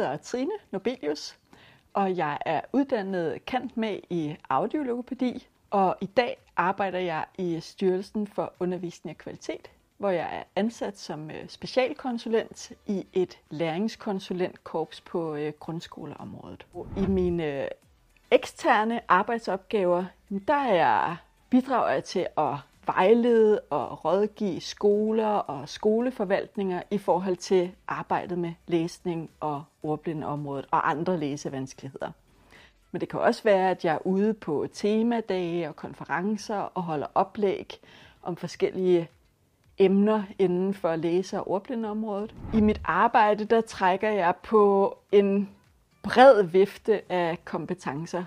hedder Trine Nobelius, og jeg er uddannet kant med i audiologopædi, og i dag arbejder jeg i Styrelsen for Undervisning og Kvalitet, hvor jeg er ansat som øh, specialkonsulent i et læringskonsulentkorps på øh, grundskoleområdet. I mine øh, eksterne arbejdsopgaver, der er jeg bidrager jeg til at vejlede og rådgive skoler og skoleforvaltninger i forhold til arbejdet med læsning og ordblindeområdet og andre læsevanskeligheder. Men det kan også være, at jeg er ude på temadage og konferencer og holder oplæg om forskellige emner inden for læse- og ordblindeområdet. I mit arbejde der trækker jeg på en bred vifte af kompetencer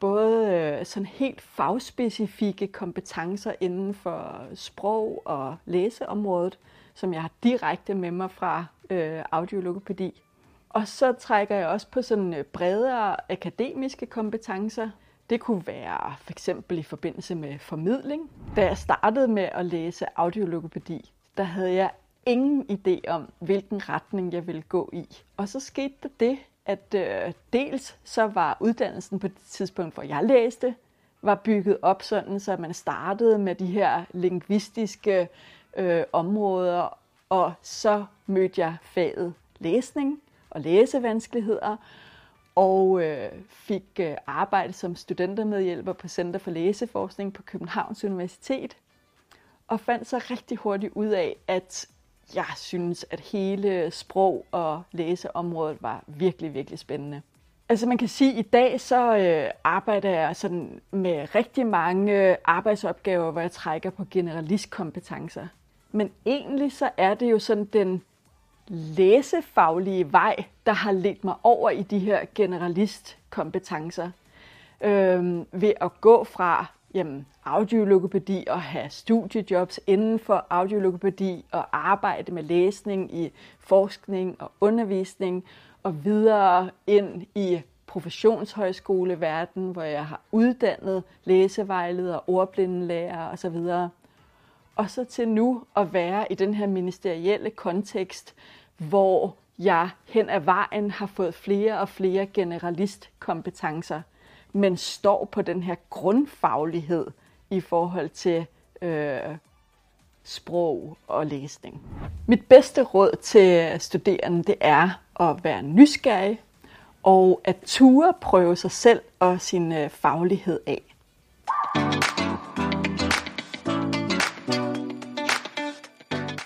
både øh, sådan helt fagspecifikke kompetencer inden for sprog og læseområdet, som jeg har direkte med mig fra øh, audiologopædi. Og så trækker jeg også på sådan øh, bredere akademiske kompetencer. Det kunne være for eksempel i forbindelse med formidling. Da jeg startede med at læse audiologopædi, der havde jeg ingen idé om, hvilken retning jeg ville gå i. Og så skete der det, at øh, dels så var uddannelsen på det tidspunkt, hvor jeg læste, var bygget op sådan, så man startede med de her lingvistiske øh, områder, og så mødte jeg faget læsning og læsevanskeligheder, og øh, fik øh, arbejde som studentermedhjælper på Center for Læseforskning på Københavns Universitet, og fandt så rigtig hurtigt ud af, at jeg synes, at hele sprog- og læseområdet var virkelig, virkelig spændende. Altså man kan sige, at i dag så øh, arbejder jeg sådan med rigtig mange arbejdsopgaver, hvor jeg trækker på generalistkompetencer. Men egentlig så er det jo sådan den læsefaglige vej, der har ledt mig over i de her generalistkompetencer. Øh, ved at gå fra jamen, audiologopædi og have studiejobs inden for audiologopædi og arbejde med læsning i forskning og undervisning og videre ind i professionshøjskoleverden, hvor jeg har uddannet læsevejledere, ordblindelærer osv. Og så til nu at være i den her ministerielle kontekst, hvor jeg hen ad vejen har fået flere og flere generalistkompetencer – men står på den her grundfaglighed i forhold til øh, sprog og læsning. Mit bedste råd til studerende det er at være nysgerrig og at ture prøve sig selv og sin øh, faglighed af.